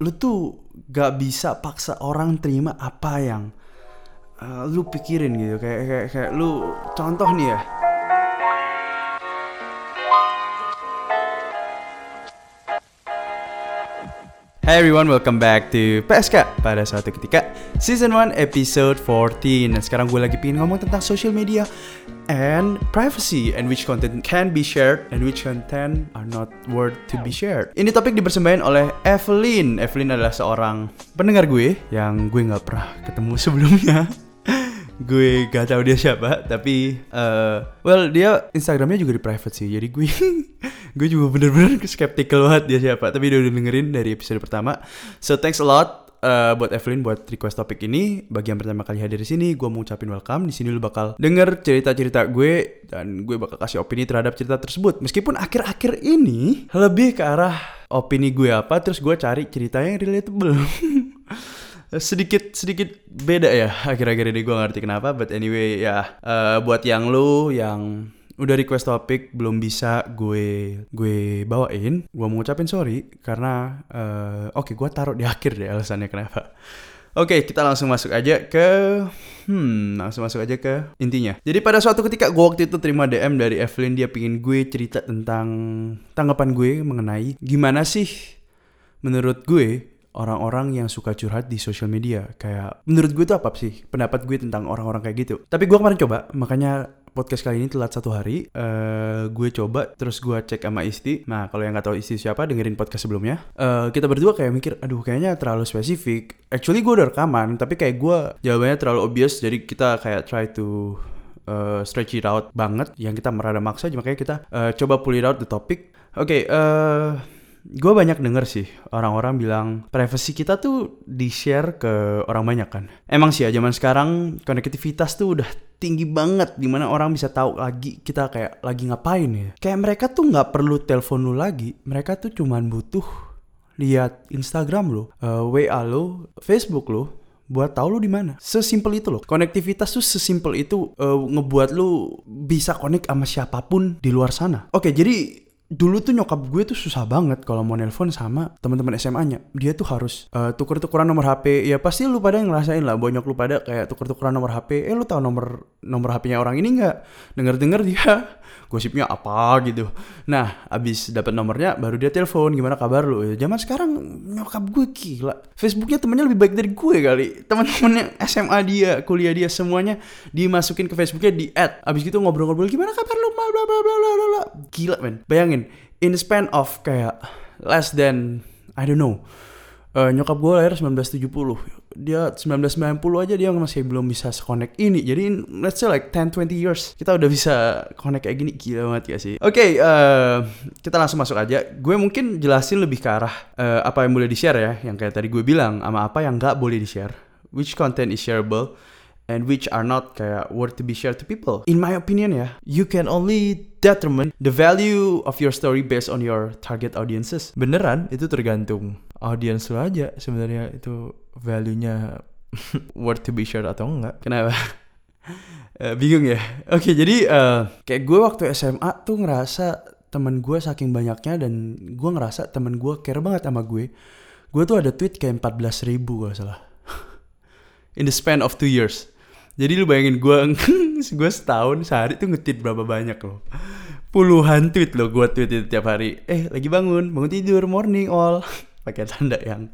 lu tuh gak bisa paksa orang terima apa yang uh, lu pikirin gitu. Kayak kayak kayak lu contoh nih ya. Hey everyone, welcome back to PSK pada suatu ketika Season 1 episode 14 Dan sekarang gue lagi pengen ngomong tentang social media and privacy and which content can be shared and which content are not worth to be shared. Ini topik dipersembahkan oleh Evelyn. Evelyn adalah seorang pendengar gue yang gue nggak pernah ketemu sebelumnya. gue gak tahu dia siapa tapi uh, well dia Instagramnya juga di private sih jadi gue gue juga bener-bener skeptical banget dia siapa tapi dia udah dengerin dari episode pertama so thanks a lot uh, buat Evelyn buat request topik ini. Bagi yang pertama kali hadir di sini gue mau ucapin welcome. Di sini lu bakal denger cerita-cerita gue dan gue bakal kasih opini terhadap cerita tersebut. Meskipun akhir-akhir ini lebih ke arah opini gue apa terus gue cari cerita yang relatable. Sedikit sedikit beda ya akhir-akhir ini gue ngerti kenapa but anyway ya uh, buat yang lu yang udah request topik belum bisa gue gue bawain. Gue mau ngucapin sorry karena uh, oke okay, gue taruh di akhir deh alasannya kenapa. Oke, okay, kita langsung masuk aja ke hmm, langsung masuk aja ke intinya. Jadi pada suatu ketika gue waktu itu terima DM dari Evelyn dia pingin gue cerita tentang tanggapan gue mengenai gimana sih menurut gue orang-orang yang suka curhat di social media. Kayak menurut gue itu apa sih? Pendapat gue tentang orang-orang kayak gitu. Tapi gue kemarin coba makanya podcast kali ini telat satu hari. Uh, gue coba terus gue cek sama Isti. Nah kalau yang nggak tahu Isti siapa dengerin podcast sebelumnya. Uh, kita berdua kayak mikir aduh kayaknya terlalu spesifik. Actually gue udah rekaman tapi kayak gue jawabannya terlalu obvious jadi kita kayak try to uh, stretch it out banget. Yang kita merada maksa makanya kita uh, coba pull it out the topic. Oke okay, uh, gue banyak denger sih orang-orang bilang privacy kita tuh di share ke orang banyak kan. Emang sih ya zaman sekarang konektivitas tuh udah tinggi banget di mana orang bisa tahu lagi kita kayak lagi ngapain ya. Kayak mereka tuh nggak perlu telepon lu lagi, mereka tuh cuman butuh lihat Instagram lo, uh, eh, WA lo, Facebook lo, buat tahu lu di mana. Sesimpel itu loh. Konektivitas tuh sesimpel itu uh, ngebuat lu bisa connect sama siapa pun di luar sana. Oke, jadi dulu tuh nyokap gue tuh susah banget kalau mau nelpon sama teman-teman SMA-nya. Dia tuh harus uh, tuker-tukeran nomor HP. Ya pasti lu pada ngerasain lah bonyok lu pada kayak tuker-tukeran nomor HP. Eh lu tahu nomor nomor HP-nya orang ini nggak? Dengar-dengar dia gosipnya apa gitu. Nah, abis dapat nomornya baru dia telepon, gimana kabar lu? Ya, zaman sekarang nyokap gue gila. Facebooknya temennya lebih baik dari gue kali. Teman-temannya SMA dia, kuliah dia semuanya dimasukin ke Facebooknya di add. Abis gitu ngobrol-ngobrol gimana kabar lu? Bla bla bla bla bla. Gila men. Bayangin in span of kayak less than I don't know. Uh, nyokap gue lahir 1970 dia 1990 aja dia masih belum bisa connect ini. Jadi let's say like 10 20 years kita udah bisa connect kayak gini gila banget ya sih. Oke, okay, uh, eh, kita langsung masuk aja. Gue mungkin jelasin lebih ke arah uh, apa yang boleh di-share ya, yang kayak tadi gue bilang sama apa yang nggak boleh di-share. Which content is shareable and which are not kayak worth to be shared to people. In my opinion ya, you can only determine the value of your story based on your target audiences. Beneran itu tergantung audience lo aja sebenarnya itu value-nya worth to be shared atau enggak. Kenapa? uh, bingung ya. Oke, okay, jadi uh, kayak gue waktu SMA tuh ngerasa temen gue saking banyaknya dan gue ngerasa temen gue care banget sama gue. Gue tuh ada tweet kayak 14 ribu gak salah. In the span of two years. Jadi lu bayangin gue gue setahun sehari tuh ngetit berapa banyak loh. Puluhan tweet loh gue tweet itu tiap hari. Eh lagi bangun, bangun tidur, morning all. Pakai tanda yang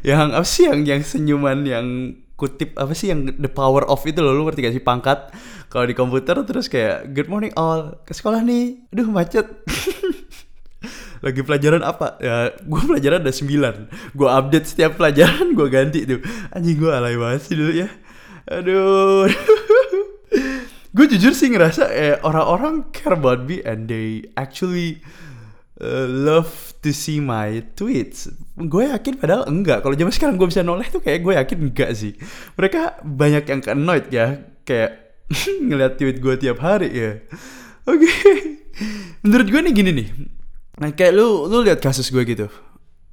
yang apa sih yang yang senyuman yang kutip apa sih yang the power of itu loh. Lu ngerti gak sih pangkat? Kalau di komputer terus kayak good morning all. Ke sekolah nih. Aduh macet. Lagi pelajaran apa? Ya gue pelajaran ada sembilan. Gue update setiap pelajaran gue ganti tuh. Anjing gue alay banget sih dulu ya aduh gue jujur sih ngerasa eh, orang-orang care about me and they actually uh, love to see my tweets. Gue yakin padahal enggak. Kalau zaman sekarang gue bisa noleh tuh kayak gue yakin enggak sih. Mereka banyak yang annoyed ya. Kayak ngeliat tweet gue tiap hari ya. Oke. Okay. Menurut gue nih gini nih. Nah kayak lu lu lihat kasus gue gitu.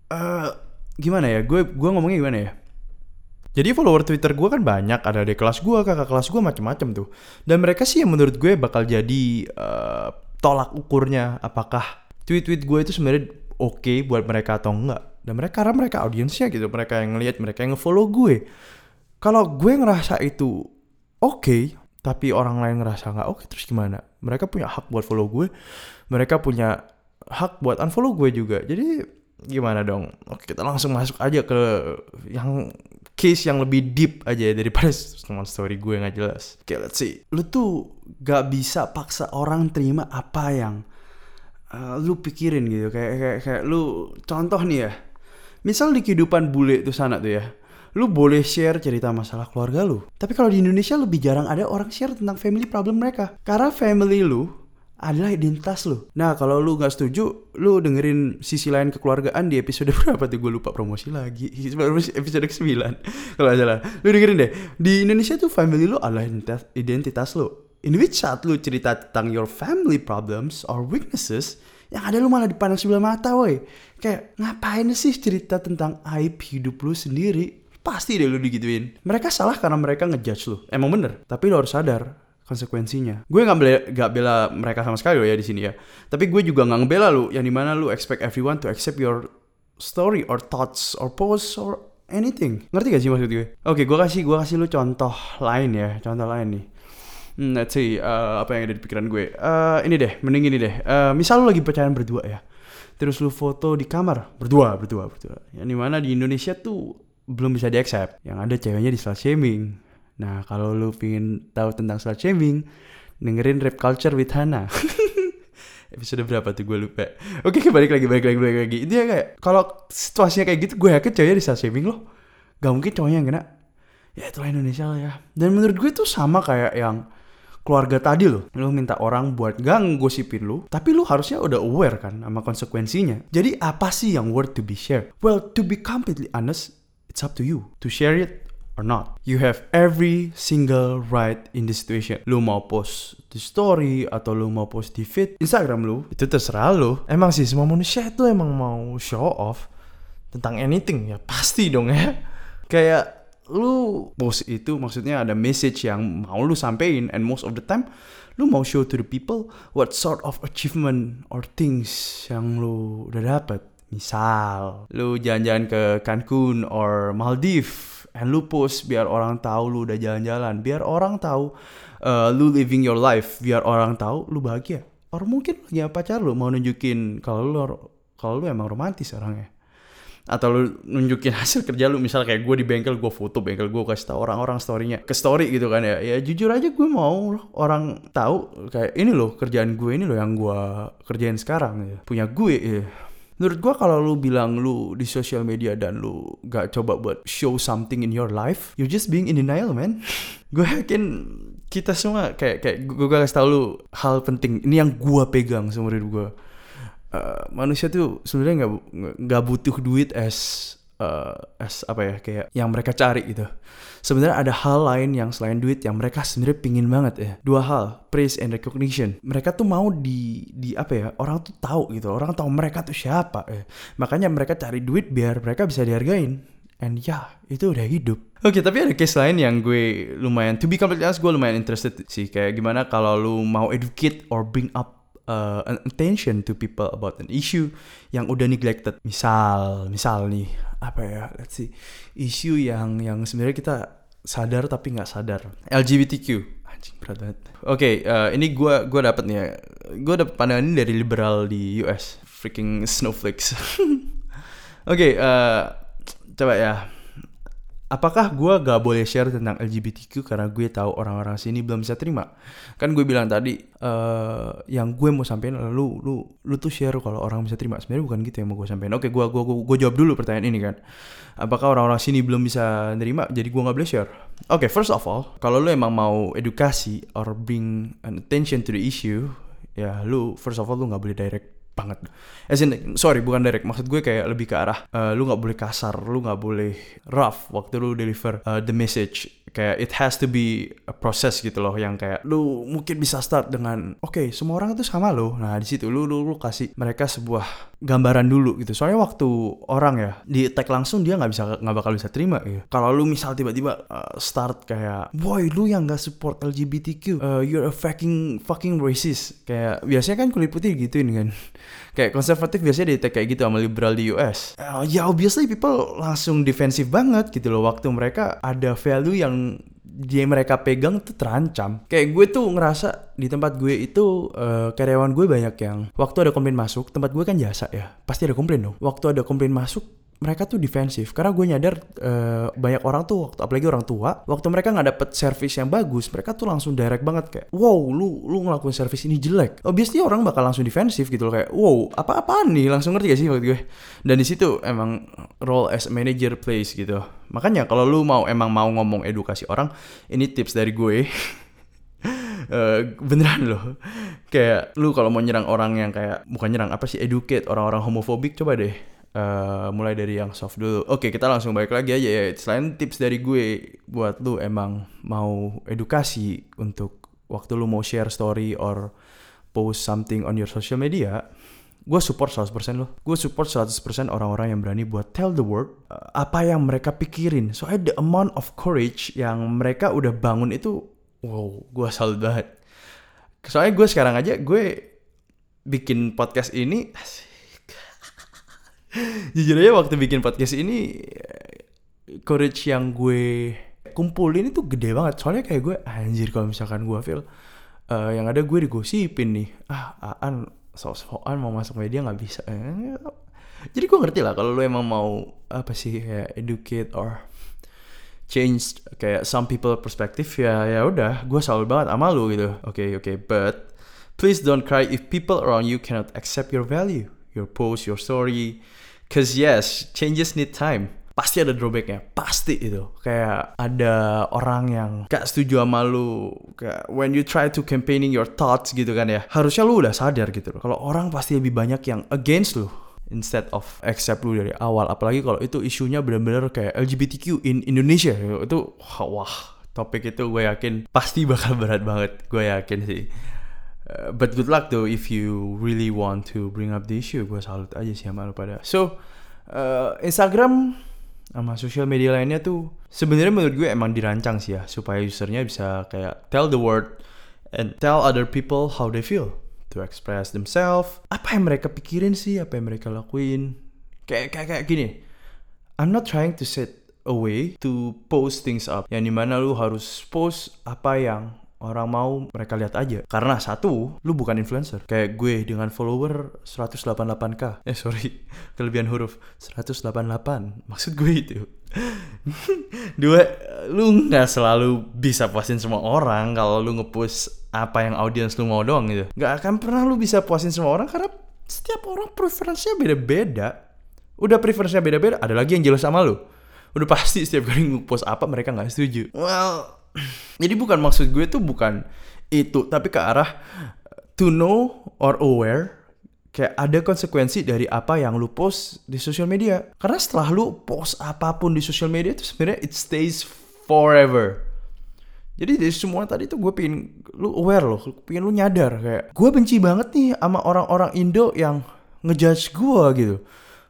Uh, gimana ya? Gue gue ngomongnya gimana ya? Jadi follower Twitter gue kan banyak, ada di kelas gue, kakak kelas gue macem-macem tuh. Dan mereka sih yang menurut gue bakal jadi uh, tolak ukurnya apakah tweet-tweet gue itu sebenarnya oke okay buat mereka atau enggak. Dan mereka karena mereka audiensnya gitu mereka yang ngelihat mereka yang ngefollow gue. Kalau gue ngerasa itu oke okay, tapi orang lain ngerasa nggak oke okay, terus gimana? Mereka punya hak buat follow gue mereka punya hak buat unfollow gue juga. Jadi gimana dong? Oke kita langsung masuk aja ke yang case yang lebih deep aja daripada teman story gue nggak jelas oke let's see lu tuh gak bisa paksa orang terima apa yang uh, lu pikirin gitu kayak kayak kayak lu contoh nih ya misal di kehidupan bule itu sana tuh ya lu boleh share cerita masalah keluarga lu. Tapi kalau di Indonesia lebih jarang ada orang share tentang family problem mereka. Karena family lu adalah identitas lu. Nah kalau lu nggak setuju, lu dengerin sisi lain kekeluargaan di episode berapa tuh gue lupa promosi lagi. Episode ke-9 kalau nggak salah. Lu dengerin deh. Di Indonesia tuh family lu adalah identitas, identitas lu. In which saat lu cerita tentang your family problems or weaknesses, yang ada lu malah dipandang sebelah mata woi. Kayak ngapain sih cerita tentang aib hidup lu sendiri? Pasti deh lu digituin. Mereka salah karena mereka ngejudge lu. Emang bener. Tapi lu harus sadar konsekuensinya. Gue nggak bela, gak bela mereka sama sekali loh ya di sini ya. Tapi gue juga nggak ngebela lu. Yang di mana lu expect everyone to accept your story or thoughts or posts or anything. Ngerti gak sih maksud gue? Oke, gue kasih gue kasih lu contoh lain ya. Contoh lain nih. Hmm, let's see uh, apa yang ada di pikiran gue. Uh, ini deh, mending ini deh. Uh, misal lu lagi pacaran berdua ya. Terus lu foto di kamar berdua, berdua, berdua. Yang di mana di Indonesia tuh belum bisa di accept. Yang ada ceweknya di slut shaming. Nah, kalau lu pingin tahu tentang slut shaming, dengerin Rap Culture with Hana. Episode berapa tuh gue lupa. Oke, balik lagi, balik lagi, balik lagi. Intinya kayak, kalau situasinya kayak gitu, gue yakin ceweknya di slut shaming loh. Gak mungkin cowoknya yang kena. Ya itulah Indonesia lah ya. Dan menurut gue tuh sama kayak yang keluarga tadi loh. Lu minta orang buat gak ngosipin lu, tapi lu harusnya udah aware kan sama konsekuensinya. Jadi apa sih yang worth to be shared? Well, to be completely honest, It's up to you to share it or not. You have every single right in this situation. Lu mau post di story atau lu mau post di feed Instagram lu, itu terserah lu. Emang sih semua manusia itu emang mau show off tentang anything ya pasti dong ya. Kayak lu post itu maksudnya ada message yang mau lu sampein and most of the time lu mau show to the people what sort of achievement or things yang lu udah dapet Misal, lu jalan-jalan ke Cancun or Maldives and lu post biar orang tahu lu udah jalan-jalan, biar orang tahu uh, lu living your life, biar orang tahu lu bahagia. Or mungkin ya pacar lu mau nunjukin kalau lu kalau lu emang romantis orangnya. Atau lu nunjukin hasil kerja lu misal kayak gue di bengkel gue foto bengkel gue kasih tau orang-orang storynya ke story gitu kan ya ya jujur aja gue mau orang tahu kayak ini loh kerjaan gue ini loh yang gue kerjain sekarang ya. punya gue ya menurut gue kalau lu bilang lu di sosial media dan lu gak coba buat show something in your life, you're just being in denial, man. gue yakin kita semua kayak kayak gue kasih tau lu hal penting. Ini yang gue pegang seumur hidup gue. Uh, manusia tuh sebenarnya nggak nggak butuh duit as uh, as apa ya kayak yang mereka cari gitu. Sebenarnya ada hal lain yang selain duit yang mereka sebenarnya pingin banget ya. Dua hal, praise and recognition. Mereka tuh mau di di apa ya? Orang tuh tahu gitu. Orang tahu mereka tuh siapa ya. Makanya mereka cari duit biar mereka bisa dihargain. And ya, yeah, itu udah hidup. Oke, okay, tapi ada case lain yang gue lumayan, to be completely honest, gue lumayan interested sih. Kayak gimana kalau lu mau educate or bring up uh, attention to people about an issue yang udah neglected. Misal, misal nih, apa ya let's see isu yang yang sebenarnya kita sadar tapi nggak sadar. LGBTQ anjing berat banget. Oke okay, uh, eh, ini gue gue dapet nih ya. Gue dapet pandangan ini dari liberal di US freaking snowflakes. Oke okay, uh, coba ya apakah gue gak boleh share tentang LGBTQ karena gue tahu orang-orang sini belum bisa terima? Kan gue bilang tadi uh, yang gue mau sampaikan lu lu lu tuh share kalau orang bisa terima. Sebenarnya bukan gitu yang mau gue sampaikan oke gue gue gue jawab dulu pertanyaan ini kan. Apakah orang-orang sini belum bisa terima jadi gue nggak boleh share. Oke first of all kalau lu emang mau edukasi or bring an attention to the issue ya lu first of all lu nggak boleh direct banget. As in, sorry bukan direct. Maksud gue kayak lebih ke arah uh, lu nggak boleh kasar, lu nggak boleh rough waktu lu deliver uh, the message. Kayak it has to be a process gitu loh yang kayak lu mungkin bisa start dengan oke okay, semua orang itu sama lo nah di situ lu, lu lu kasih mereka sebuah gambaran dulu gitu. Soalnya waktu orang ya di tag langsung dia nggak bisa nggak bakal bisa terima gitu kalau lu misal tiba-tiba uh, start kayak boy lu yang nggak support LGBTQ uh, you're a fucking fucking racist. Kayak biasanya kan kulit putih gitu ini kan kayak konservatif biasanya di kayak gitu sama liberal di US uh, ya obviously people langsung defensif banget gitu loh waktu mereka ada value yang dia mereka pegang tuh terancam. Kayak gue tuh ngerasa di tempat gue itu uh, karyawan gue banyak yang waktu ada komplain masuk, tempat gue kan jasa ya, pasti ada komplain dong. Waktu ada komplain masuk, mereka tuh defensif. Karena gue nyadar uh, banyak orang tuh waktu apalagi orang tua waktu mereka nggak dapet service yang bagus mereka tuh langsung direct banget kayak wow lu lu ngelakuin service ini jelek. Obviously orang bakal langsung defensif gitu loh kayak wow apa apaan nih? Langsung ngerti gak sih waktu gue? Dan di situ emang role as manager plays gitu. Makanya kalau lu mau emang mau ngomong edukasi orang ini tips dari gue. Uh, beneran loh. Kayak lu kalau mau nyerang orang yang kayak bukan nyerang apa sih educate orang-orang homofobik coba deh Uh, mulai dari yang soft dulu. Oke, kita langsung balik lagi aja ya. Selain tips dari gue buat lu emang mau edukasi untuk waktu lu mau share story or post something on your social media, gue support 100% lo. Gue support 100% orang-orang yang berani buat tell the world uh, apa yang mereka pikirin. Soalnya the amount of courage yang mereka udah bangun itu, wow, gue salut banget. Soalnya gue sekarang aja, gue bikin podcast ini, jujur aja waktu bikin podcast ini courage yang gue kumpulin itu gede banget. Soalnya kayak gue anjir kalau misalkan gue feel uh, yang ada gue digosipin nih. Ah aan sok-sokan mau masuk media nggak bisa. Jadi gue ngerti lah kalau lu emang mau apa sih kayak educate or change kayak some people perspective ya ya udah gue selalu banget sama lu gitu. Oke okay, oke okay, but please don't cry if people around you cannot accept your value your post your story Cause yes, changes need time. Pasti ada drawbacknya, pasti itu. Kayak ada orang yang gak setuju sama lu. Kayak when you try to campaigning your thoughts gitu kan ya. Harusnya lu udah sadar gitu loh. Kalau orang pasti lebih banyak yang against lu instead of accept lu dari awal apalagi kalau itu isunya benar-benar kayak LGBTQ in Indonesia itu wah topik itu gue yakin pasti bakal berat banget gue yakin sih Uh, but good luck though if you really want to bring up the issue. Gue salut aja sih sama lu pada. So uh, Instagram sama social media lainnya tuh sebenarnya menurut gue emang dirancang sih ya supaya usernya bisa kayak tell the word and tell other people how they feel to express themselves. Apa yang mereka pikirin sih, apa yang mereka lakuin. Kayak kayak kayak gini. I'm not trying to set a way to post things up. Yang di mana lu harus post apa yang orang mau mereka lihat aja. Karena satu lu bukan influencer. Kayak gue dengan follower 188k eh sorry kelebihan huruf. 188 maksud gue itu. Dua lu nggak selalu bisa puasin semua orang kalau lu ngepost apa yang audiens lu mau doang gitu. Nggak akan pernah lu bisa puasin semua orang karena setiap orang preferensinya beda-beda. Udah preferensinya beda-beda ada lagi yang jelas sama lu. Udah pasti setiap kali ngepost apa mereka nggak setuju. Well jadi bukan maksud gue tuh bukan itu, tapi ke arah to know or aware kayak ada konsekuensi dari apa yang lu post di sosial media. Karena setelah lu post apa pun di sosial media itu sebenarnya it stays forever. Jadi dari semua tadi tuh gue pengen lu aware loh, pengen lu nyadar kayak gue benci banget nih sama orang-orang Indo yang ngejudge gue gitu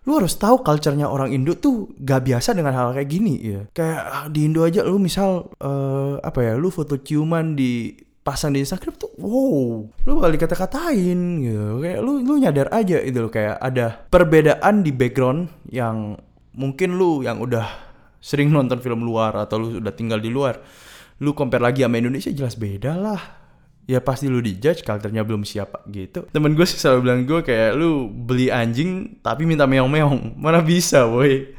lu harus tahu culture-nya orang Indo tuh gak biasa dengan hal kayak gini ya. Kayak ah, di Indo aja lu misal uh, apa ya, lu foto ciuman di pasang di Instagram tuh wow lu bakal dikata-katain gitu kayak lu lu nyadar aja itu loh kayak ada perbedaan di background yang mungkin lu yang udah sering nonton film luar atau lu udah tinggal di luar lu compare lagi sama Indonesia jelas beda lah ya pasti lu dijudge karakternya belum siap gitu. Temen gue sih selalu bilang gue kayak lu beli anjing tapi minta meong-meong. Mana bisa boy?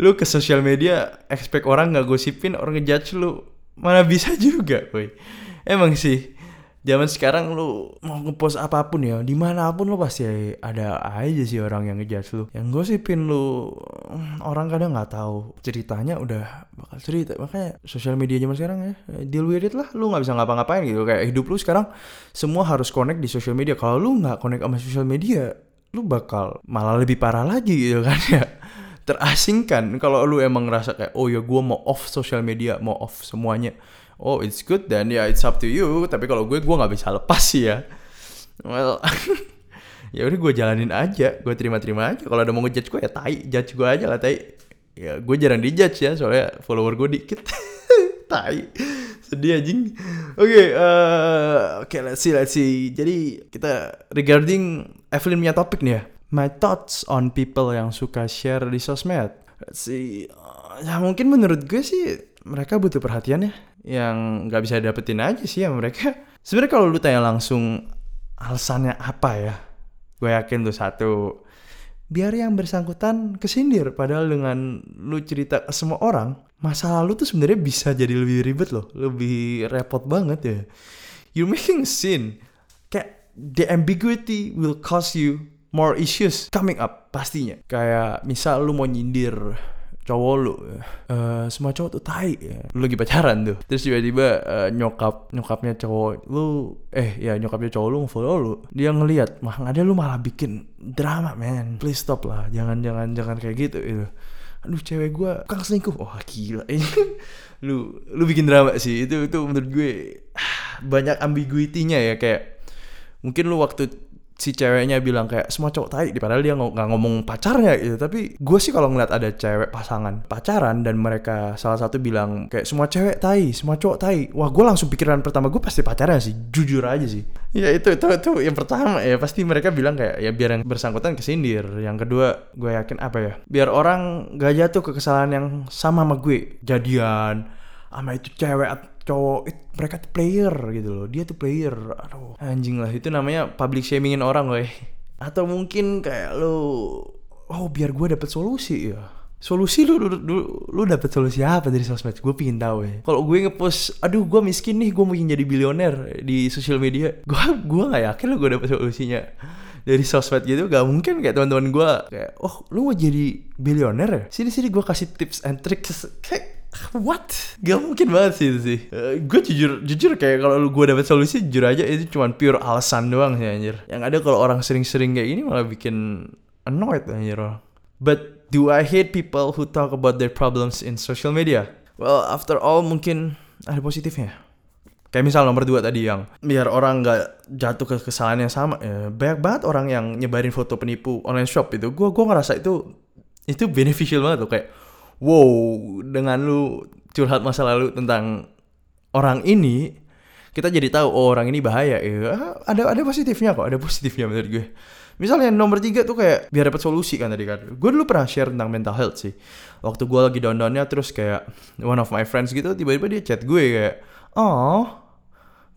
Lu ke sosial media expect orang nggak gosipin orang ngejudge lu. Mana bisa juga boy? Emang sih zaman sekarang lu mau ngepost apa pun ya di mana pun lu pasti ada aja sih orang yang ngejudge lu. Yang gosipin lu orang kadang nggak tahu. Ceritanya udah bakal cerita. Makanya sosial media zaman sekarang ya deal with it lah. Lu nggak bisa ngapa-ngapain gitu. Kayak hidup lu sekarang semua harus connect di sosial media. Kalau lu nggak connect sama sosial media lu bakal malah lebih parah lagi gitu kan ya. Terasingkan. Kalau lu emang ngerasa kayak oh ya gue mau off social media mau off semuanya oh it's good then. Ya yeah, it's up to you. Tapi kalau gue gue nggak bisa lepas sih ya. Well ya udah gue jalanin aja. Gue terima-terima aja. Kalau ada mau ngejudge gue ya tai. Judge gue aja lah tai. Ya gue jarang dijudge ya soalnya follower gue dikit. Tai. Sedih anjing. Oke okay, uh, oke okay, let's see let's see. Jadi kita regarding Evelyn punya topik nih ya. My thoughts on people yang suka share di sosmed. Let's see. Ya mungkin menurut gue sih mereka butuh perhatian ya yang nggak bisa dapetin aja sih ya mereka. Sebenarnya kalau lu tanya langsung alasannya apa ya gue yakin tuh satu biar yang bersangkutan kesindir. Padahal dengan lu cerita ke semua orang masa lalu tuh sebenarnya bisa jadi lebih ribet loh lebih repot banget ya. You making scene kayak the ambiguity will cause you more issues coming up pastinya. Kayak misal lu mau nyindir cowok lu uh, semua cowok tuh tai ya. lu lagi pacaran tuh? Terus tiba-tiba uh, nyokap nyokapnya cowok lu eh ya nyokapnya cowok lu follow lu. Dia ngelihat mah ada lu malah bikin drama man please stop lah. Jangan jangan jangan kayak gitu itu aduh cewek gue kang selingkuh. Wah oh, gila. Lu lu bikin drama sih. Itu itu menurut gue banyak ambiguitinya ya. Kayak mungkin lu waktu si ceweknya bilang kayak semua cowok tai padahal dia nggak ngomong pacarnya gitu. Tapi gue sih kalau ngeliat ada cewek pasangan pacaran dan mereka salah satu bilang kayak semua cewek tai semua cowok tai. Wah gue langsung pikiran pertama gue pasti pacarnya sih jujur aja sih. Ya itu itu itu yang pertama ya. Pasti mereka bilang kayak ya biar yang bersangkutan kesindir. Yang kedua gue yakin apa ya biar orang gak jatuh ke kesalahan yang sama sama gue. Jadian sama itu cewek cowok it, mereka tuh player gitu loh. Dia tuh player. Aduh. Anjing lah itu namanya public shamingin orang loh atau mungkin kayak lo oh biar gue dapet solusi ya. Solusi lu lu, lu, lu dapet solusi apa dari sosmed? Gue pingin tahu ya kalau gue ngepost aduh gue miskin nih gue mau jadi bilioner di sosial media gue gue nggak yakin lo gue dapet solusinya. Dari sosmed gitu gak mungkin kayak teman-teman gue kayak oh lu mau jadi bilioner ya? Sini sini gue kasih tips and tricks. Kayak What? Gak mungkin banget sih itu sih. Uh, eh, gue jujur jujur kayak kalau gue dapet solusi jujur aja itu cuma pure alasan doang sih anjir. Yang ada kalau orang sering-sering kayak gini malah bikin annoyed anjir. But do I hate people who talk about their problems in social media? Well, after all mungkin ada positifnya. Kayak misal nomor dua tadi yang biar orang nggak jatuh ke kesalahan yang sama. Ya, banyak banget orang yang nyebarin foto penipu online shop itu. Gue gua ngerasa itu itu beneficial banget tuh kayak wow dengan lu curhat masa lalu tentang orang ini kita jadi tahu oh orang ini bahaya. Ya ada ada positifnya kok ada positifnya menurut gue. Misalnya nomor tiga tuh kayak biar dapat solusi kan tadi kan. Gue dulu pernah share tentang mental health sih. Waktu gue lagi down downnya terus kayak one of my friends gitu tiba-tiba dia chat gue kayak oh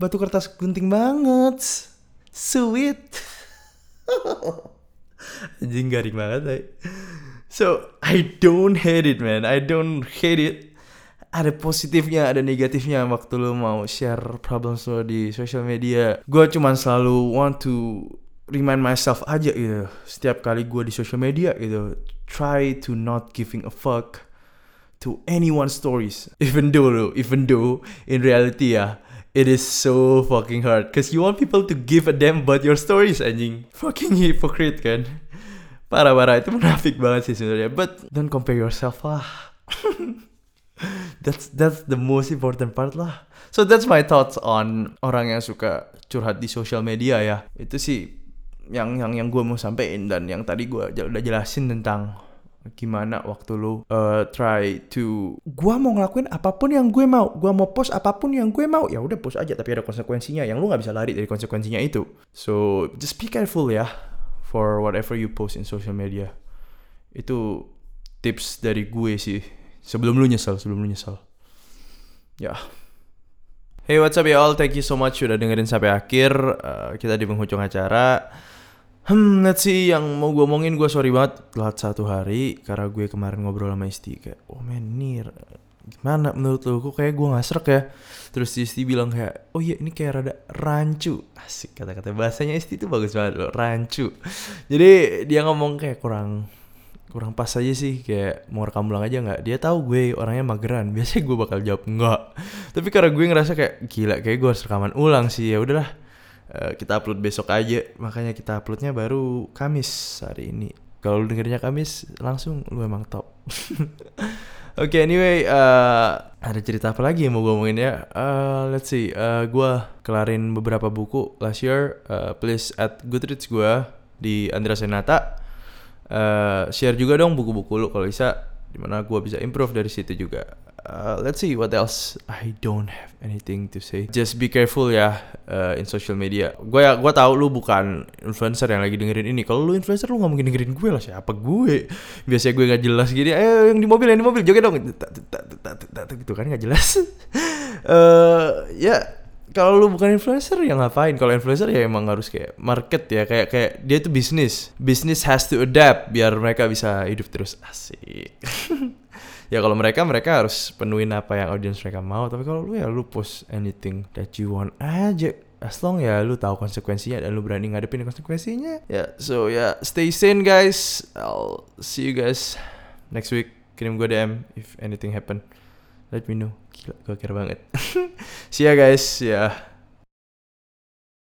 batu kertas gunting banget. Sweet. Anjing garing banget deh. So I don't hate it man, I don't hate it. Ada positifnya, ada negatifnya waktu lo mau share problems lo di social media. Gue cuman selalu want to remind myself aja gitu. Setiap kali gue di social media gitu, try to not giving a fuck to anyone's stories. Even though, even though in reality ya, it is so fucking hard. Cause you want people to give a damn about your stories anjing. Fucking hypocrite kan parah parah itu munafik banget sih sebenarnya. But don't compare yourself lah. That's that's the most important part lah. So that's my thoughts on orang yang suka curhat di social media ya. Itu sih yang yang yang gue mau sampein dan yang tadi gue udah jelasin tentang gimana waktu lu uh, try to gue mau ngelakuin apa pun yang gue mau. Gue mau post apa pun yang gue mau. Ya udah post aja tapi ada konsekuensinya. Yang lu nggak bisa lari dari konsekuensinya itu. So just be careful ya for whatever you post in social media. Itu tips dari gue sih. Sebelum lu nyesel, sebelum lu nyesel. Ya. Hey what's up ya all, thank you so much sudah dengerin sampai akhir. Uh, kita di penghujung acara. Hmm, let's see yang mau gue omongin gue sorry banget telat satu hari karena gue kemarin ngobrol sama Isti kayak oh man gimana menurut lo? Kok kayak gue gak serak ya? Terus Isti bilang kayak oh iya ini kayak rada rancu. Asik kata-kata. Bahasanya Isti itu bagus banget loh rancu. Jadi dia ngomong kayak kurang kurang pas aja sih. Kayak mau rekam ulang aja nggak? Dia tahu gue orangnya mageran. Biasanya gue bakal jawab enggak tapi karena gue ngerasa kayak gila kayak gue harus rekaman ulang sih. Ya udahlah uh, kita upload besok aja. Makanya kita uploadnya baru Kamis hari ini. Kalau dengernya Kamis langsung lu emang top. Oke, okay, anyway, uh, ada cerita apa lagi yang mau gue omongin ya? Uh, let's see, uh, gue kelarin beberapa buku last year. Uh, please add Goodreads gue di Andra Senata. Uh, share juga dong buku-buku lu kalau bisa, di mana gue bisa improve dari situ juga uh, let's see what else. I don't have anything to say. Just be careful ya uh, in social media. Gue ya, gue tahu lu bukan influencer yang lagi dengerin ini. Kalau lu influencer lu nggak mungkin dengerin gue lah siapa gue. Biasanya gue nggak jelas gini. Eh yang di mobil yang di mobil joget dong. Gitu kan nggak jelas. uh, ya kalau lu bukan influencer ya ngapain? Kalau influencer ya emang harus kayak market ya, kayak kayak dia itu bisnis. Business has to adapt biar mereka bisa hidup terus asik. ya kalau mereka mereka harus penuhin apa yang audiens mereka mau. Tapi kalau lu ya lu post anything that you want aja. As long ya lu tahu konsekuensinya dan lu berani ngadepin konsekuensinya ya yeah, so ya yeah, stay sane guys. I'll see you guys next week. Kirim gue DM if anything happen. Let me know. Gila gue kira banget. See ya guys. Ya. yeah.